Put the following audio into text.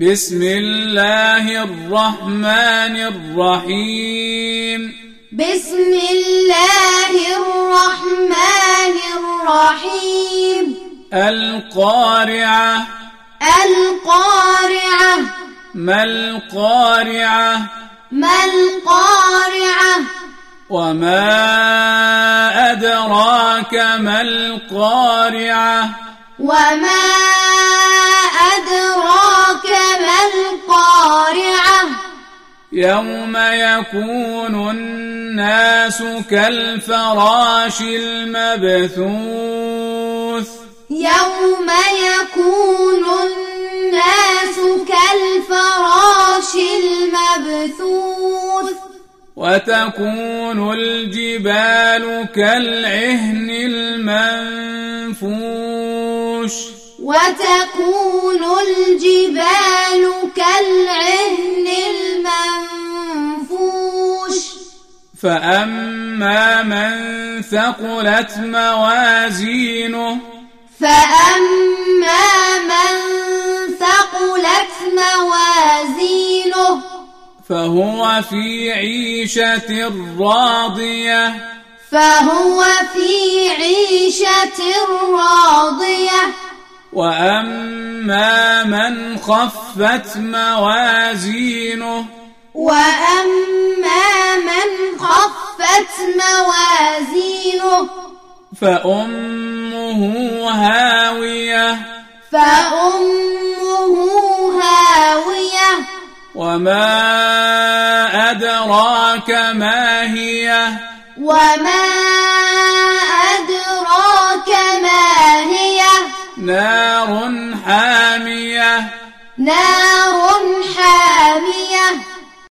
بسم الله الرحمن الرحيم. بسم الله الرحمن الرحيم. القارعة. القارعة. ما القارعة؟ ما القارعة؟ وما أدراك ما القارعة؟ وما يوم يكون الناس كالفراش المبثوث يوم يكون الناس كالفراش المبثوث وتكون الجبال كالعهن المنفوش وتكون الجبال كالعهن فأما من ثقلت موازينه فأما من ثقلت موازينه فهو في عيشة راضية فهو في عيشة راضية وأما من خفت موازينه وأما ثقلت موازينه. فأمه هاوية. فأمه هاوية. وما أدراك ما هي. وما أدراك ما هي. نار حامية. نار